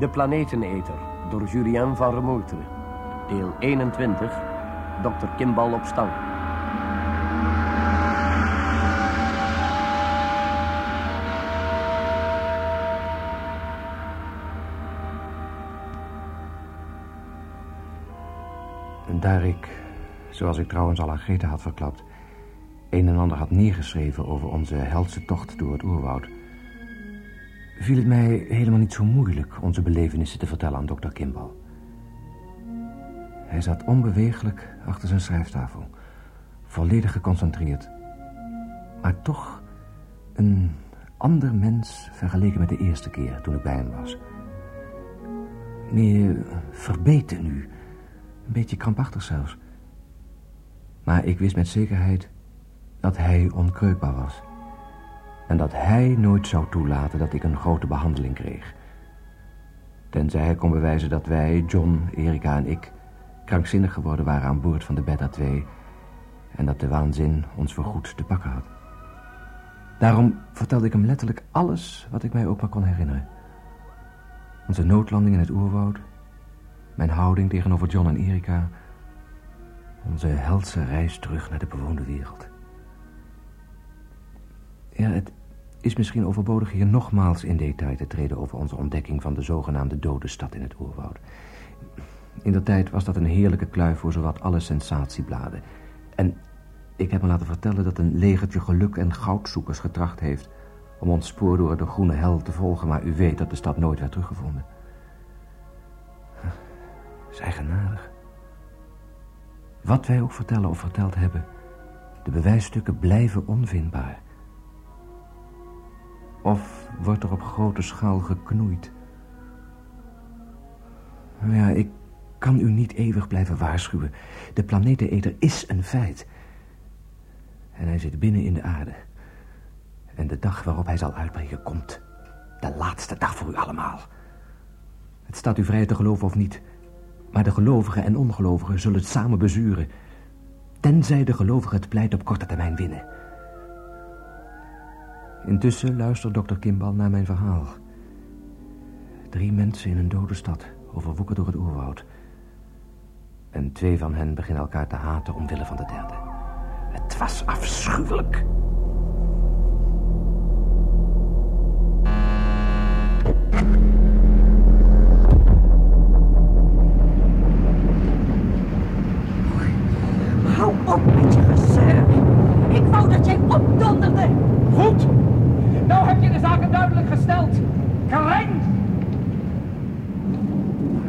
De Planeteneter door Julien van Remoeteren. Deel 21. Dr. Kimbal op. En daar ik, zoals ik trouwens al aan Greta had verklapt... een en ander had neergeschreven over onze heldse tocht door het oerwoud... viel het mij helemaal niet zo moeilijk onze belevenissen te vertellen aan dokter Kimball. Hij zat onbeweeglijk achter zijn schrijftafel, volledig geconcentreerd. Maar toch een ander mens vergeleken met de eerste keer toen ik bij hem was. Meer verbeten nu, een beetje krampachtig zelfs. Maar ik wist met zekerheid dat hij onkreukbaar was. En dat hij nooit zou toelaten dat ik een grote behandeling kreeg. Tenzij hij kon bewijzen dat wij, John, Erika en ik... krankzinnig geworden waren aan boord van de Beta 2... en dat de waanzin ons voorgoed te pakken had. Daarom vertelde ik hem letterlijk alles wat ik mij ook maar kon herinneren. Onze noodlanding in het oerwoud... mijn houding tegenover John en Erika... onze helse reis terug naar de bewoonde wereld. Ja, het is misschien overbodig hier nogmaals in detail te treden... over onze ontdekking van de zogenaamde dode stad in het oerwoud. In de tijd was dat een heerlijke kluif voor zowat alle sensatiebladen. En ik heb me laten vertellen dat een legertje geluk en goudzoekers getracht heeft... om ons spoor door de groene hel te volgen... maar u weet dat de stad nooit werd teruggevonden. Het is eigenaardig. Wat wij ook vertellen of verteld hebben... de bewijsstukken blijven onvindbaar... Of wordt er op grote schaal geknoeid? Ja, ik kan u niet eeuwig blijven waarschuwen. De planeteneter is een feit. En hij zit binnen in de aarde. En de dag waarop hij zal uitbreken komt. De laatste dag voor u allemaal. Het staat u vrij te geloven of niet. Maar de gelovigen en ongelovigen zullen het samen bezuren. Tenzij de gelovigen het pleit op korte termijn winnen. Intussen luistert dokter Kimball naar mijn verhaal. Drie mensen in een dode stad, overwoekerd door het oerwoud. En twee van hen beginnen elkaar te haten omwille van de derde. Het was afschuwelijk. Hou op met je gezeur. Ik wou dat jij opdonderde. Goed. Nou duidelijk gesteld. Kreng!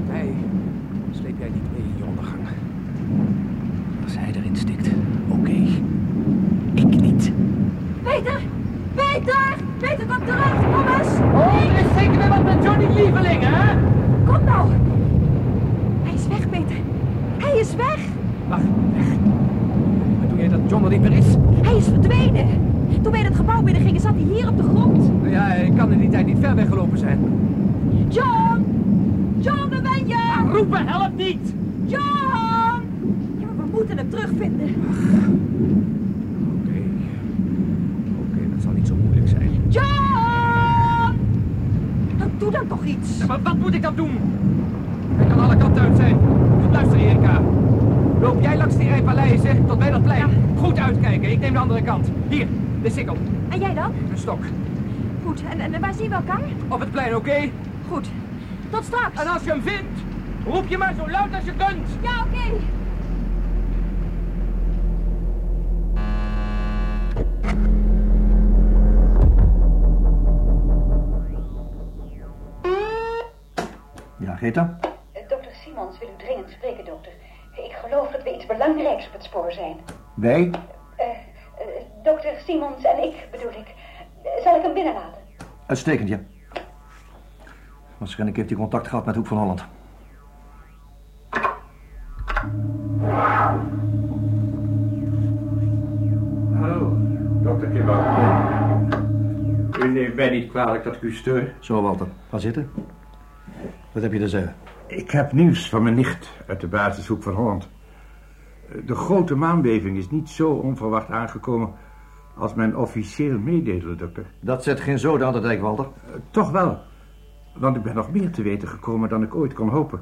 Mij sleep jij niet mee in je ondergang. Als hij erin stikt, oké. Ik niet. Peter! Peter! Peter, kom terug! Kom eens! Oh, er is zeker weer wat met Johnny Lieveling, hè? Kom nou! Hij is weg, Peter. Hij is weg. Wacht, weg. Maar doe jij dat John er niet meer is? Hij is verdwenen. Toen wij het gebouw binnengingen, zat hij hier op de grond. Nou ja, hij kan in die tijd niet ver weggelopen zijn. John! John, waar ben je? Roepen helpt niet. John! Ja, maar we moeten hem terugvinden. Oké. Oké, dat zal niet zo moeilijk zijn. John! Nou, doe dan toch iets. Ja, maar wat moet ik dan doen? Hij kan alle kanten uit zijn. Luister, Erika. Loop jij langs die rij paleizen tot bij dat plein. Goed uitkijken, ik neem de andere kant. Hier, de sikkel. En jij dan? Een stok. Goed, en, en waar zien we elkaar? Op het plein, oké? Goed. Tot straks. En als je hem vindt, roep je maar zo luid als je kunt. Ja, oké. Ja, Greta? Dokter Simons wil u dringend spreken, dokter. Ik geloof dat we iets belangrijks op het spoor zijn. Wij? Dokter Simons en ik, bedoel ik. Zal ik hem binnenlaten? Uitstekend, ja. Waarschijnlijk heeft hij contact gehad met Hoek van Holland. Hallo, dokter Kimball. U neemt mij niet kwalijk dat ik u steur. Zo, Walter. Ga zitten. Wat heb je te zeggen? Ik heb nieuws van mijn nicht uit de basishoek van Holland. De grote maanbeving is niet zo onverwacht aangekomen als men officieel meedeelde, dokter. Dat zet geen zoden aan de dijk, Walter. Uh, toch wel. Want ik ben nog meer te weten gekomen dan ik ooit kon hopen.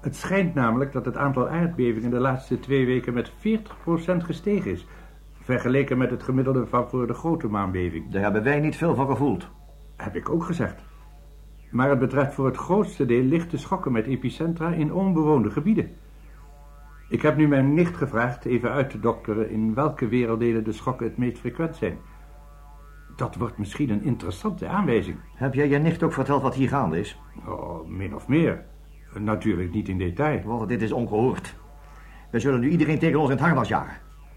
Het schijnt namelijk dat het aantal aardbevingen de laatste twee weken met 40% gestegen is. Vergeleken met het gemiddelde van voor de grote maanbeving. Daar hebben wij niet veel van gevoeld. Heb ik ook gezegd. Maar het betreft voor het grootste deel lichte schokken met epicentra in onbewoonde gebieden. Ik heb nu mijn nicht gevraagd even uit te dokteren in welke werelddelen de schokken het meest frequent zijn. Dat wordt misschien een interessante aanwijzing. Heb jij je nicht ook verteld wat hier gaande is? Oh, min of meer. Natuurlijk niet in detail. Want dit is ongehoord. We zullen nu iedereen tegen ons in het harnas jagen.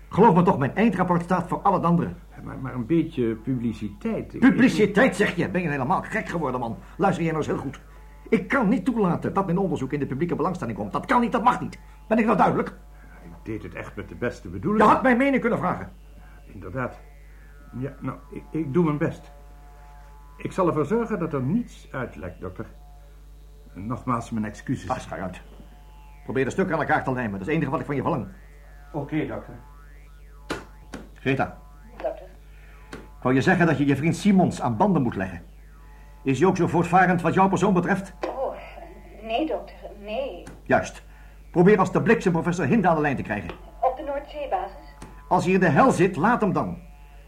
Geloof me toch, mijn eindrapport staat voor alle anderen. Maar, maar een beetje publiciteit. Ik- Publiciteit, zeg je? Ben je helemaal gek geworden, man? Luister jij nou eens heel goed. Ik kan niet toelaten dat mijn onderzoek in de publieke belangstelling komt. Dat kan niet, dat mag niet. Ben ik nou duidelijk? Ik deed het echt met de beste Je bedoelingen. had mijn mening kunnen vragen. Inderdaad. Ja, nou, ik, ik doe mijn best. Ik zal ervoor zorgen dat er niets uitlekt, dokter. Nogmaals mijn excuses. Pas, ga uit. Probeer de stukken aan elkaar te lijmen. Dat is het enige wat ik van je verlang. Oké, dokter. Greta, Dokter, ik wou je zeggen dat je je vriend Simons aan banden moet leggen. Is hij ook zo voortvarend wat jouw persoon betreft? oh, nee dokter, nee. Juist. Probeer als de bliksem professor Hind aan de lijn te krijgen. Op de Noordzeebasis? Als hij in de hel zit, laat hem dan.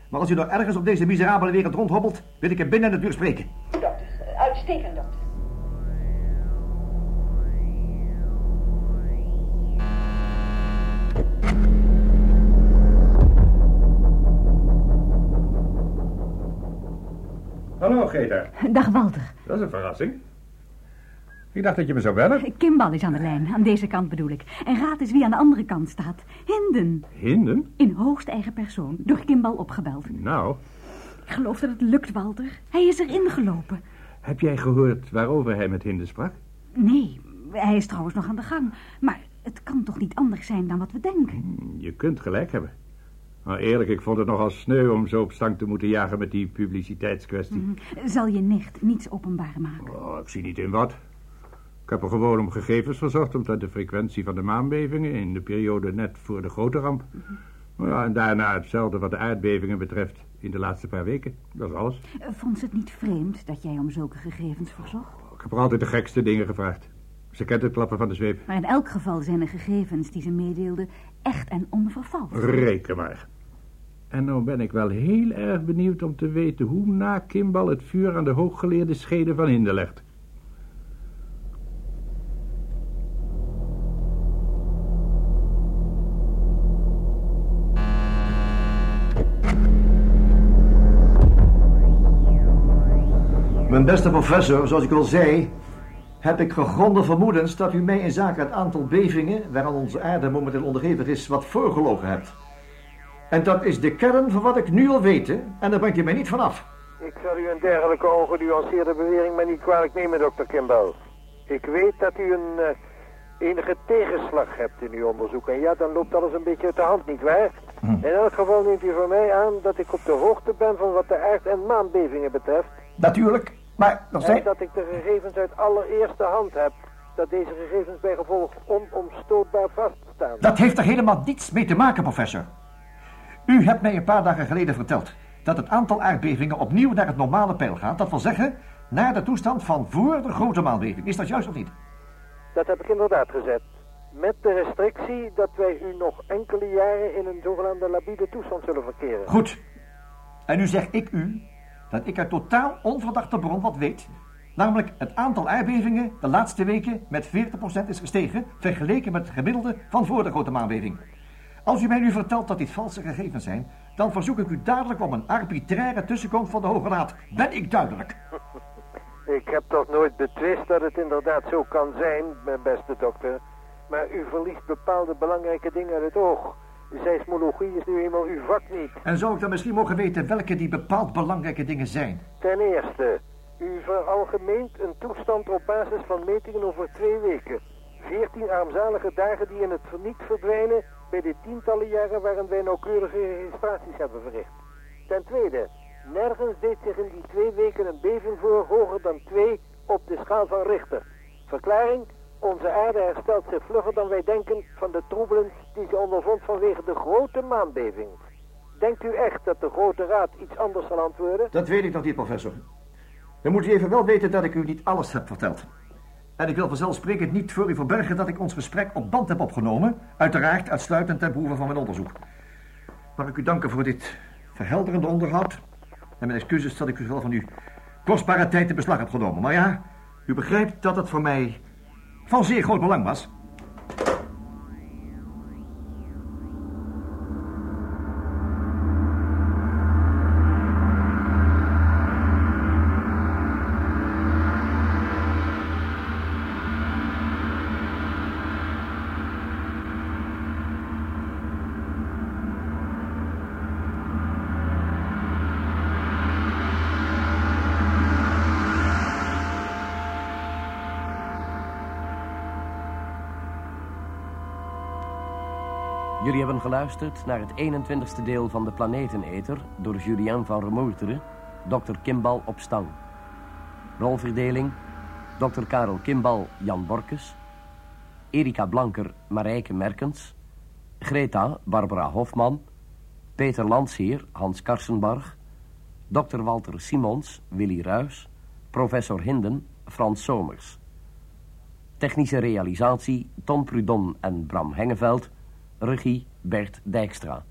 Maar als hij nog ergens op deze miserabele wereld rondhobbelt, wil ik hem binnen het uur spreken. Dokter, uitstekend dokter. Hallo, Greta. Dag Walter. Dat is een verrassing. Ik dacht dat je me zou bellen. Kimbal is aan de lijn, aan deze kant bedoel ik. En raad eens wie aan de andere kant staat. Hinden. Hinden? In hoogst eigen persoon, door Kimbal opgebeld. Nou, Ik geloof dat het lukt, Walter. Hij is erin gelopen. heb jij gehoord waarover hij met Hinden sprak? Nee, hij is trouwens nog aan de gang. Maar het kan toch niet anders zijn dan wat we denken? Je kunt gelijk hebben. Maar eerlijk, ik vond het nogal sneu om zo op stang te moeten jagen met die publiciteitskwestie. Zal je nicht niets openbaar maken? Oh, ik zie niet in wat. Ik heb er gewoon om gegevens verzocht omtrent de frequentie van de maanbevingen in de periode net voor de grote ramp. Ja, en daarna hetzelfde wat de aardbevingen betreft in de laatste paar weken. Dat is alles. Vond ze het niet vreemd dat jij om zulke gegevens verzocht? Ik heb er altijd de gekste dingen gevraagd. Ze kent het klappen van de zweep. Maar in elk geval zijn de gegevens die ze meedeelde echt en onvervalst. Reken maar. En nou ben ik wel heel erg benieuwd om te weten hoe na Kimbal het vuur aan de hooggeleerde scheden van Hinden legt. Mijn beste professor, zoals ik al zei, heb ik gegronde vermoedens dat u mij in zaken het aantal bevingen waaraan onze aarde momenteel onderhevig is, wat voorgelogen hebt. En dat is de kern van wat ik nu al weet, en daar brengt u mij niet vanaf. Ik zal u een dergelijke ongenuanceerde bewering maar niet kwalijk nemen, dokter Kimball. Ik weet dat u een eh, enige tegenslag hebt in uw onderzoek. En ja, dan loopt alles een beetje uit de hand, nietwaar? In elk geval neemt u van mij aan dat ik op de hoogte ben van wat de aard- en maanbevingen betreft. Natuurlijk, maar nog En dat ik de gegevens uit allereerste hand heb. Dat deze gegevens bij gevolg onomstootbaar vaststaan. Dat heeft er helemaal niets mee te maken, professor. U hebt mij een paar dagen geleden verteld dat het aantal aardbevingen opnieuw naar het normale peil gaat. Dat wil zeggen, naar de toestand van voor de grote maanbeving. Is dat juist of niet? Dat heb ik inderdaad gezet. Met de restrictie dat wij u nog enkele jaren in een zogenaamde labiele toestand zullen verkeren. Goed. En nu zeg ik u dat ik uit totaal onverdachte bron wat weet. Namelijk het aantal aardbevingen de laatste weken met 40% is gestegen... vergeleken met het gemiddelde van voor de grote maanbeving. Als u mij nu vertelt dat dit valse gegevens zijn... dan verzoek ik u dadelijk om een arbitraire tussenkomst van de Hoge Raad. Ben ik duidelijk? Ik heb toch nooit betwist dat het inderdaad zo kan zijn, mijn beste dokter. Maar u verliest bepaalde belangrijke dingen uit het oog. Seismologie is nu eenmaal uw vak niet. En zou ik dan misschien mogen weten welke die bepaald belangrijke dingen zijn? Ten eerste, u veralgemeent een toestand op basis van metingen over twee weken. Veertien armzalige dagen die in het verniet verdwijnen bij de tientallen jaren waarin wij nauwkeurige registraties hebben verricht. Ten tweede, nergens deed zich in die twee weken een beving voor hoger dan twee op de schaal van Richter. Verklaring, onze aarde herstelt zich vlugger dan wij denken van de troebelen die ze ondervond vanwege de grote maanbeving. Denkt u echt dat de Grote Raad iets anders zal antwoorden? Dat weet ik nog niet, professor. Dan moet u even wel weten dat ik u niet alles heb verteld. En ik wil vanzelfsprekend niet voor u verbergen dat ik ons gesprek op band heb opgenomen. Uiteraard uitsluitend ten behoeve van mijn onderzoek. Mag ik u danken voor dit verhelderende onderhoud. En mijn excuses dat ik u wel van uw kostbare tijd in beslag heb genomen. Maar ja, u begrijpt dat het voor mij van zeer groot belang was. Jullie hebben geluisterd naar het 21ste deel van de Planeteneter door Julien van Remoerteren, Dr. Kimbal op stang. Rolverdeling, Dr. Karel Kimbal, Jan Borkes, Erika Blanker, Marijke Merkens, Greta, Barbara Hofman, Peter Landsheer, Hans Karsenbarg, Dr. Walter Simons, Willy Ruys, Professor Hinden, Frans Somers. Technische realisatie, Tom Prudon en Bram Hengeveld... Regie Bert Dijkstra.